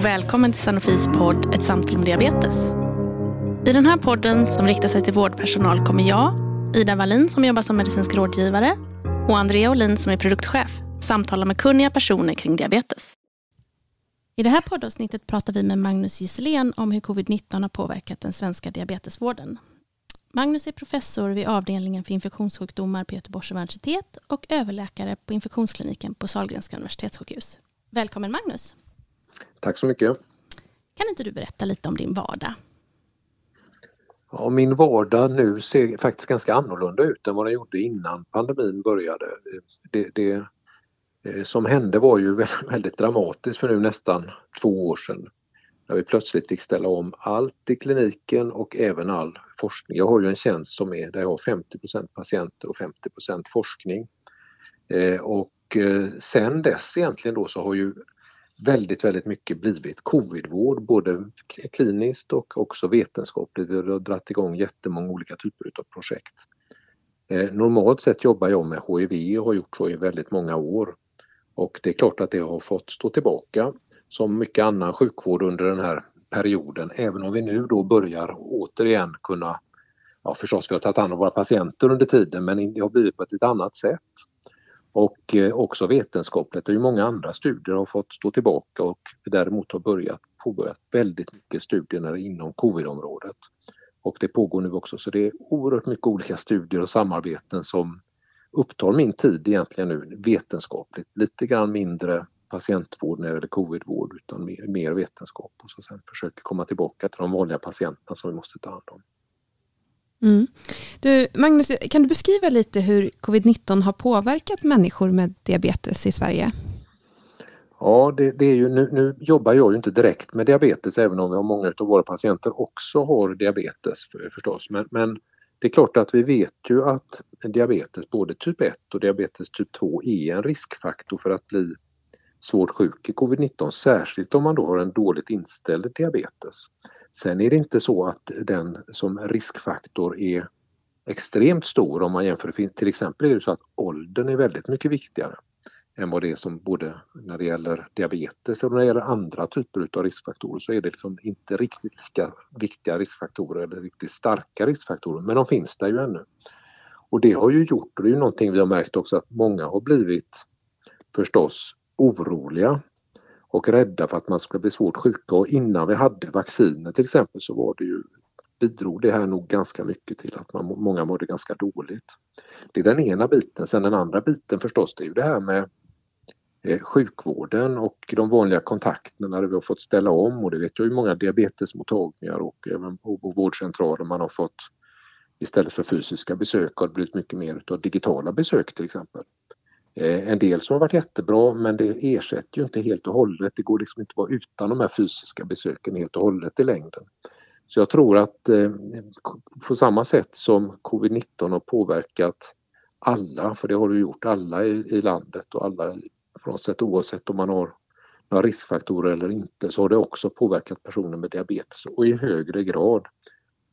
och välkommen till Sanofis podd Ett samtal om diabetes. I den här podden som riktar sig till vårdpersonal kommer jag, Ida Wallin som jobbar som medicinsk rådgivare och Andrea Olin som är produktchef samtala med kunniga personer kring diabetes. I det här poddavsnittet pratar vi med Magnus Gisselén om hur covid-19 har påverkat den svenska diabetesvården. Magnus är professor vid avdelningen för infektionssjukdomar på Göteborgs universitet och överläkare på infektionskliniken på Sahlgrenska universitetssjukhus. Välkommen Magnus! Tack så mycket! Kan inte du berätta lite om din vardag? Ja, min vardag nu ser faktiskt ganska annorlunda ut än vad den gjorde innan pandemin började. Det, det eh, som hände var ju väldigt dramatiskt för nu nästan två år sedan. När vi plötsligt fick ställa om allt i kliniken och även all forskning. Jag har ju en tjänst som är där jag har 50% patienter och 50% forskning. Eh, och eh, sen dess egentligen då så har ju väldigt, väldigt mycket blivit covidvård, både kliniskt och också vetenskapligt. Vi har dragit igång jättemånga olika typer av projekt. Eh, normalt sett jobbar jag med HIV och har gjort så i väldigt många år. Och det är klart att det har fått stå tillbaka som mycket annan sjukvård under den här perioden, även om vi nu då börjar återigen kunna, ja förstås vi har tagit hand om våra patienter under tiden men det har blivit på ett lite annat sätt. Och eh, också vetenskapligt, det är ju många andra studier har fått stå tillbaka och däremot har börjat påbörjat väldigt mycket studier inom covid-området. Och det pågår nu också så det är oerhört mycket olika studier och samarbeten som upptar min tid egentligen nu vetenskapligt. Lite grann mindre patientvård när det gäller covidvård utan mer, mer vetenskap och så sen försöker komma tillbaka till de vanliga patienterna som vi måste ta hand om. Mm. Du, Magnus, kan du beskriva lite hur covid-19 har påverkat människor med diabetes i Sverige? Ja, det, det är ju, nu, nu, jobbar jag ju inte direkt med diabetes även om vi har många av våra patienter också har diabetes förstås. Men, men det är klart att vi vet ju att diabetes, både typ 1 och diabetes typ 2 är en riskfaktor för att bli svårt sjuk i covid-19, särskilt om man då har en dåligt inställd diabetes. Sen är det inte så att den som riskfaktor är extremt stor om man jämför, till exempel är det så att åldern är väldigt mycket viktigare än vad det är som både när det gäller diabetes och när det gäller andra typer av riskfaktorer så är det liksom inte riktigt lika viktiga riskfaktorer eller riktigt starka riskfaktorer men de finns där ju ännu. Och det har ju gjort, och det är ju någonting vi har märkt också, att många har blivit förstås oroliga och rädda för att man ska bli svårt sjuka och innan vi hade vacciner till exempel så var det ju bidrog det här nog ganska mycket till att man, många mådde ganska dåligt. Det är den ena biten. Sen den andra biten förstås det är ju det här med eh, sjukvården och de vanliga kontakterna där vi har fått ställa om och det vet jag ju många diabetesmottagningar och även på, på vårdcentraler man har fått istället för fysiska besök har det blivit mycket mer av digitala besök till exempel. Eh, en del som har varit jättebra men det ersätter ju inte helt och hållet. Det går liksom inte att vara utan de här fysiska besöken helt och hållet i längden. Så jag tror att eh, på samma sätt som covid-19 har påverkat alla, för det har det gjort, alla i, i landet och alla på något sätt oavsett om man har några riskfaktorer eller inte så har det också påverkat personer med diabetes och i högre grad.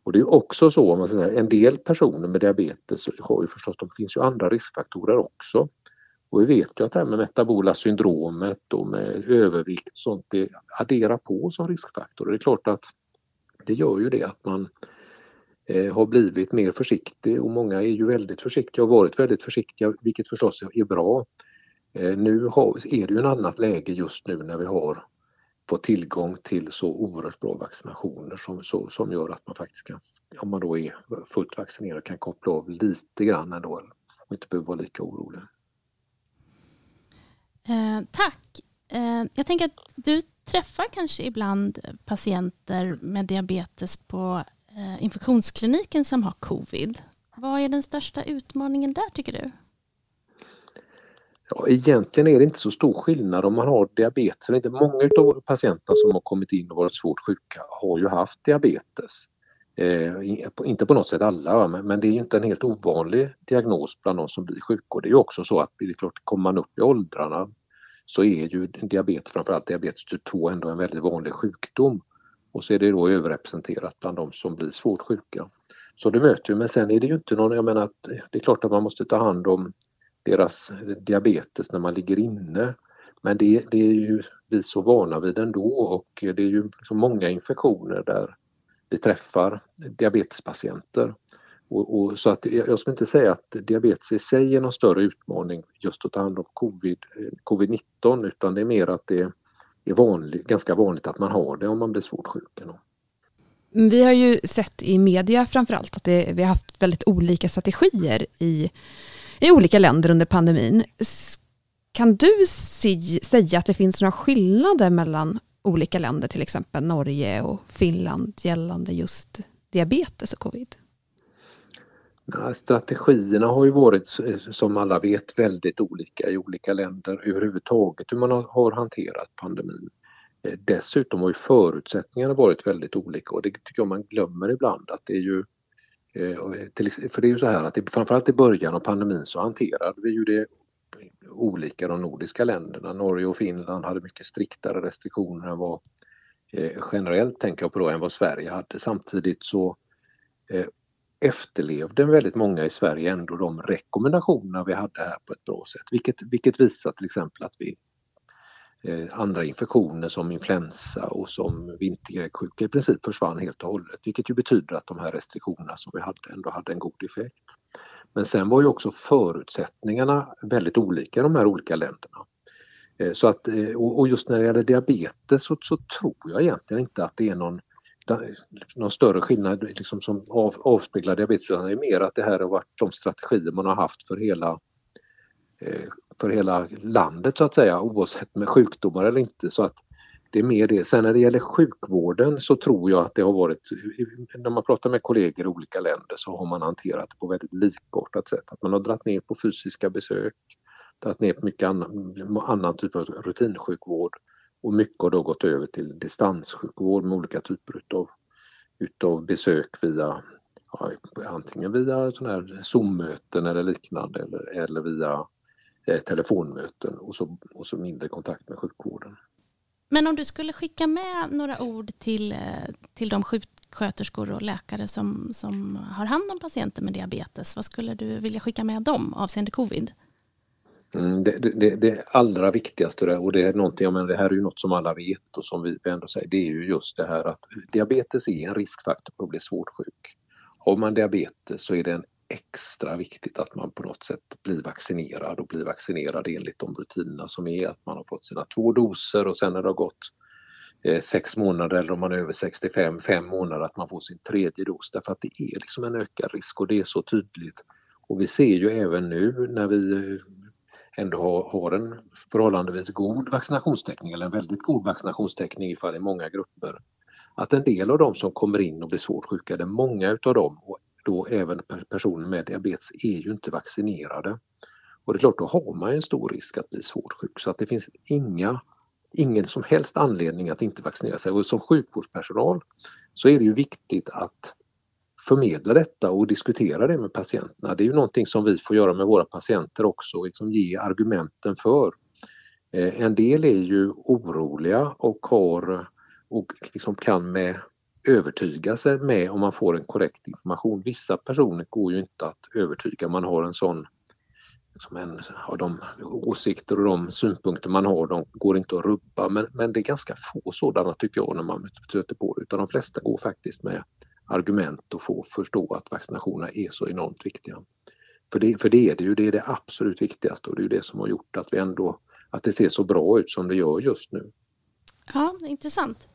Och det är också så, om man säger, en del personer med diabetes har ju förstås, det finns ju andra riskfaktorer också. Och vi vet ju att det här med metabola syndromet och med övervikt och sånt, det adderar på som riskfaktor. Det är klart att det gör ju det att man eh, har blivit mer försiktig och många är ju väldigt försiktiga och varit väldigt försiktiga vilket förstås är bra. Eh, nu har, är det ju ett annat läge just nu när vi har fått tillgång till så oerhört bra vaccinationer som, så, som gör att man faktiskt kan, om man då är fullt vaccinerad, kan koppla av lite grann ändå och inte behöver vara lika orolig. Eh, tack. Eh, jag tänker att du träffar kanske ibland patienter med diabetes på eh, infektionskliniken som har covid. Vad är den största utmaningen där tycker du? Ja, egentligen är det inte så stor skillnad om man har diabetes eller inte. Många av patienterna som har kommit in och varit svårt sjuka har ju haft diabetes. Eh, inte på något sätt alla, men, men, det är ju inte en helt ovanlig diagnos bland de som blir sjuka. Och det är ju också så att det är klart, kommer man upp i åldrarna så är ju diabetes, framförallt diabetes typ 2, ändå en väldigt vanlig sjukdom. Och så är det då överrepresenterat bland de som blir svårt sjuka. Så det möter ju, men sen är det ju inte någon, jag menar att det är klart att man måste ta hand om deras diabetes när man ligger inne. Men det, det är ju vi så vana vid ändå och det är ju så många infektioner där vi träffar diabetespatienter. Och, och, så att jag skulle inte säga att diabetes i sig är någon större utmaning just att ta hand om covid, eh, covid-19 utan det är mer att det är vanlig, ganska vanligt att man har det om man blir svårt sjuk. Vi har ju sett i media framförallt att det, vi har haft väldigt olika strategier i, i olika länder under pandemin. Kan du si, säga att det finns några skillnader mellan olika länder, till exempel Norge och Finland gällande just diabetes och covid? Strategierna har ju varit eh, som alla vet väldigt olika i olika länder överhuvudtaget hur man har hanterat pandemin. Eh, dessutom har ju förutsättningarna varit väldigt olika och det tycker jag man glömmer ibland att det är ju eh, för det är ju så här att det, framförallt i början av pandemin så hanterade vi ju det olika de nordiska länderna. Norge och Finland hade mycket striktare restriktioner än vad generellt tänker jag på då än vad Sverige hade. Samtidigt så efterlevde väldigt många i Sverige ändå de rekommendationer vi hade här på ett bra sätt. Vilket, vilket visar till exempel att vi Eh, andra infektioner som influensa och som vinterkräksjuka i princip försvann helt och hållet vilket ju betyder att de här restriktionerna som vi hade ändå hade en god effekt. Men sen var ju också förutsättningarna väldigt olika i de här olika länderna. Eh, så att, eh, och just när det gäller diabetes så, så tror jag egentligen inte att det är någon, någon större skillnad liksom som av, avspeglar diabetes utan det är mer att det här har varit de strategier man har haft för hela eh, för hela landet så att säga oavsett med sjukdomar eller inte. Så att det är mer det. Sen när det gäller sjukvården så tror jag att det har varit, när man pratar med kollegor i olika länder så har man hanterat det på väldigt likartat sätt. Att man har dragit ner på fysiska besök, dragit ner på mycket annan, annan typ av rutinsjukvård och mycket har då gått över till distanssjukvård med olika typer utav, utav besök via ja, antingen via sådana här Zoom-möten eller liknande eller, eller via eh, telefonmöten och så, och så mindre kontakt med sjukvården. Men om du skulle skicka med några ord till, eh, till de sjuksköterskor och läkare som, som har hand om patienter med diabetes, vad skulle du vilja skicka med dem avseende covid? Mm, det, det, det, allra viktigaste och det är någonting, men det här är ju något som alla vet och som vi ändå säger, det är ju just det här att diabetes är en riskfaktor för att bli svårt sjuk. Har man diabetes så är det en extra viktigt att man på något sätt blir vaccinerad och blir vaccinerad enligt de rutinerna som är att man har fått sina två doser och sen när det har gått eh, sex månader eller om man är över 65, fem månader att man får sin tredje dos därför att det är liksom en ökad risk och det är så tydligt. Och vi ser ju även nu när vi ändå har, har en förhållandevis god vaccinationstäckning eller en väldigt god vaccinationstäckning ifall det är många grupper att en del av dem som kommer in och blir svårt sjuka, det är många utav dem och då även personer med diabetes är ju inte vaccinerade. Och det är klart, då har man en stor risk att bli svårt sjuk så att det finns inga, ingen som helst anledning att inte vaccinera sig. Och som sjukvårdspersonal så är det ju viktigt att förmedla detta och diskutera det med patienterna. Det är ju någonting som vi får göra med våra patienter också, liksom ge argumenten för. Eh, en del är ju oroliga och har och liksom kan med övertyga sig med om man får en korrekt information. Vissa personer går ju inte att övertyga, man har en sån liksom en, har de åsikter och de synpunkter man har, de går inte att rubba. Men, men det är ganska få sådana tycker jag när man stöter på det, utan de flesta går faktiskt med argument och få förstå att vaccinationerna är så enormt viktiga. För det, för det är det ju, det är det absolut viktigaste och det är det som har gjort att vi ändå, att det ser så bra ut som det gör just nu. Ja, intressant.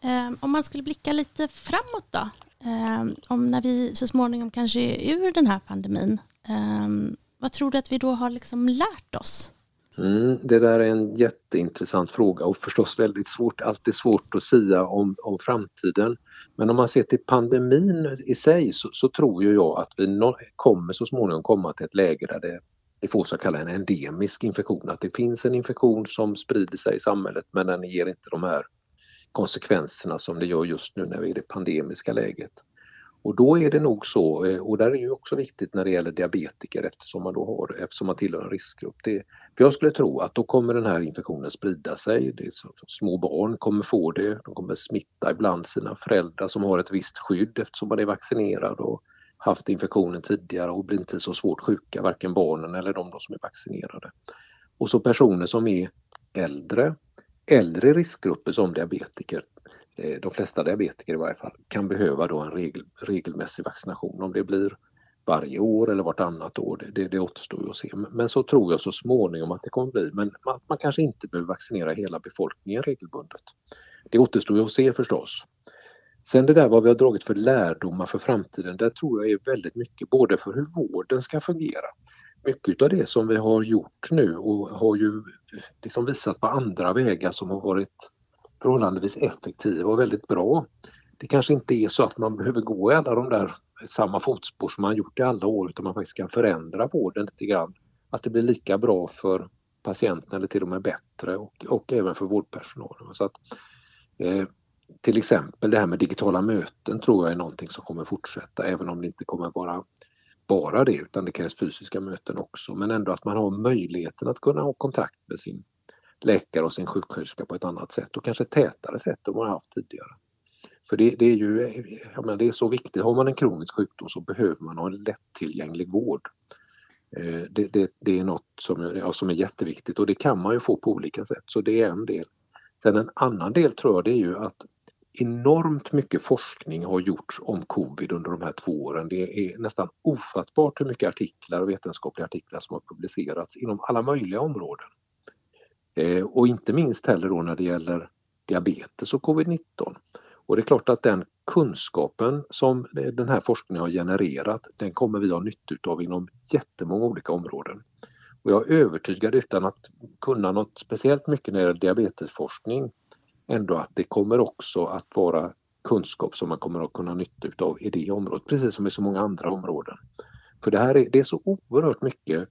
Ehm, om man skulle blicka lite framåt då, ehm, om när vi så småningom kanske är ur den här pandemin, ehm, vad tror du att vi då har liksom lärt oss? Mm, det där är en jätteintressant fråga och förstås väldigt svårt, alltid svårt att säga om, om framtiden. Men om man ser till pandemin i sig så, så tror jag att vi no kommer så småningom komma till ett läge där det vi får så kallad en endemisk infektion, att det finns en infektion som sprider sig i samhället men den ger inte de här konsekvenserna som det gör just nu när vi är i det pandemiska läget. Och då är det nog så, eh, och där är ju också viktigt när det gäller diabetiker eftersom man då har, eftersom man tillhör en riskgrupp. Det, för jag skulle tro att då kommer den här infektionen sprida sig. Det är så, små barn kommer få det, de kommer smitta ibland sina föräldrar som har ett visst skydd eftersom man är vaccinerad och haft infektionen tidigare och blir inte så svårt sjuka, varken barnen eller de som är vaccinerade. Och så personer som är äldre, äldre riskgrupper som diabetiker, Eh, de flesta diabetiker i varje fall, kan behöva då en regel, regelmässig vaccination. Om det blir varje år eller vartannat år, det, det, det återstår ju att se. Men så tror jag så småningom att det kommer bli. Men man, man kanske inte behöver vaccinera hela befolkningen regelbundet. Det återstår ju att se förstås. Sen det där vad vi har dragit för lärdomar för framtiden, det tror jag är väldigt mycket både för hur vården ska fungera. Mycket av det som vi har gjort nu och har ju liksom visat på andra vägar som har varit förhållandevis effektiva och väldigt bra. Det kanske inte är så att man behöver gå i alla de där samma fotspår som man gjort i alla år utan man faktiskt kan förändra vården lite grann. Att det blir lika bra för patienten eller till och med bättre och, och även för vårdpersonalen. Så att, eh, till exempel det här med digitala möten tror jag är någonting som kommer fortsätta även om det inte kommer vara bara det utan det krävs fysiska möten också men ändå att man har möjligheten att kunna ha kontakt med sin läkare och sin sjuksköterska på ett annat sätt och kanske tätare sätt än man haft tidigare. För det, det är ju jag menar, det är så viktigt, har man en kronisk sjukdom så behöver man ha en lättillgänglig vård. Eh, det, det, det, är något som, ja, som är jätteviktigt och det kan man ju få på olika sätt så det är en del. Sen en annan del tror jag det är ju att enormt mycket forskning har gjorts om covid under de här två åren. Det är nästan ofattbart hur mycket artiklar och vetenskapliga artiklar som har publicerats inom alla möjliga områden. Eh, och inte minst heller då när det gäller diabetes och covid-19. Och det är klart att den kunskapen som den här forskningen har genererat, den kommer vi ha nytta av inom jättemånga olika områden. Och jag är övertygad utan att kunna något speciellt mycket när det gäller diabetesforskning ändå att det kommer också att vara kunskap som man kommer att kunna nytta av i det området, precis som i så många andra områden. För det här är, det är så oerhört mycket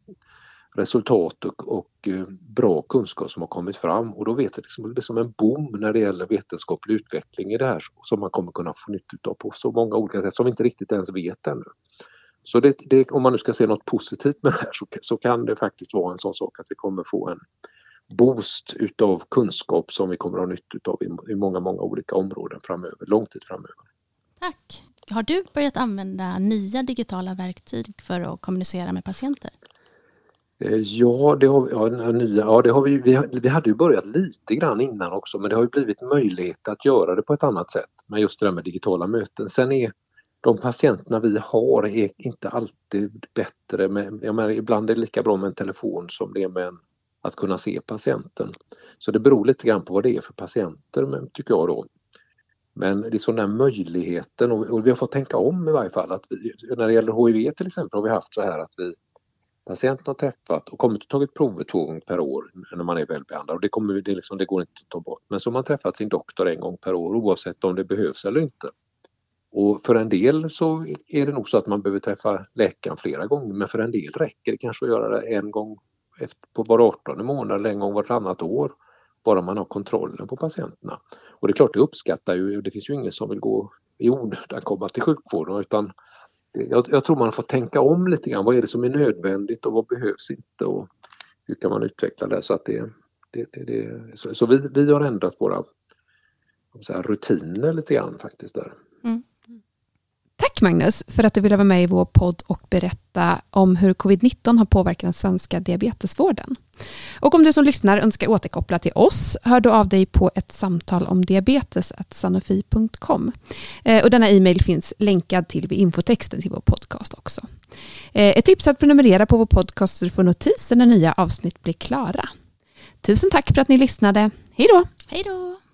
resultat och, och eh, bra kunskap som har kommit fram och då vet jag liksom, det är som en boom när det gäller vetenskaplig utveckling i det här som man kommer kunna få nytta av på så många olika sätt som vi inte riktigt ens vet ännu. Så det, det, om man nu ska se något positivt med det här så, så kan det faktiskt vara en sån sak att vi kommer få en boost utav kunskap som vi kommer att ha nytta av i, i många, många olika områden framöver, lång tid framöver. Tack. Har du börjat använda nya digitala verktyg för att kommunicera med patienter? Eh, ja, det har, ja, nya, ja, det har vi, vi, vi hade ju börjat lite grann innan också men det har ju blivit möjlighet att göra det på ett annat sätt med just det där med digitala möten. Sen är de patienterna vi har är inte alltid bättre med, jag menar, ibland är det lika bra med en telefon som det är med en att kunna se patienten. Så det beror lite grann på vad det är för patienter tycker jag då. Men det är sån där möjligheten och vi har fått tänka om i varje fall att vi, när det gäller HIV till exempel har vi haft så här att vi patienten har träffat och kommit och tagit prover två gånger per år när man är välbehandlad och det, kommer, det, liksom, det går inte att ta bort. Men så har man träffat sin doktor en gång per år oavsett om det behövs eller inte. Och för en del så är det nog så att man behöver träffa läkaren flera gånger men för en del räcker det kanske att göra det en gång på var 18 månad eller en gång vartannat år. Bara man har kontrollen på patienterna. Och det är klart, det uppskattar ju, det finns ju ingen som vill gå i onödan komma till sjukvården utan jag, jag, tror man får tänka om lite grann. Vad är det som är nödvändigt och vad behövs inte och hur kan man utveckla det så att det, det, det, det så, så, vi, vi har ändrat våra här, rutiner lite grann faktiskt där. Mm. Tack Magnus för att du ville vara med i vår podd och berätta om hur covid-19 har påverkat den svenska diabetesvården. Och om du som lyssnar önskar återkoppla till oss, hör då av dig på ett samtal om diabetes sanofi.com. Eh, och denna e-mail finns länkad till vid infotexten till vår podcast också. Eh, ett tips är att prenumerera på vår podcast så du får notiser när nya avsnitt blir klara. Tusen tack för att ni lyssnade. Hej då! Hej då!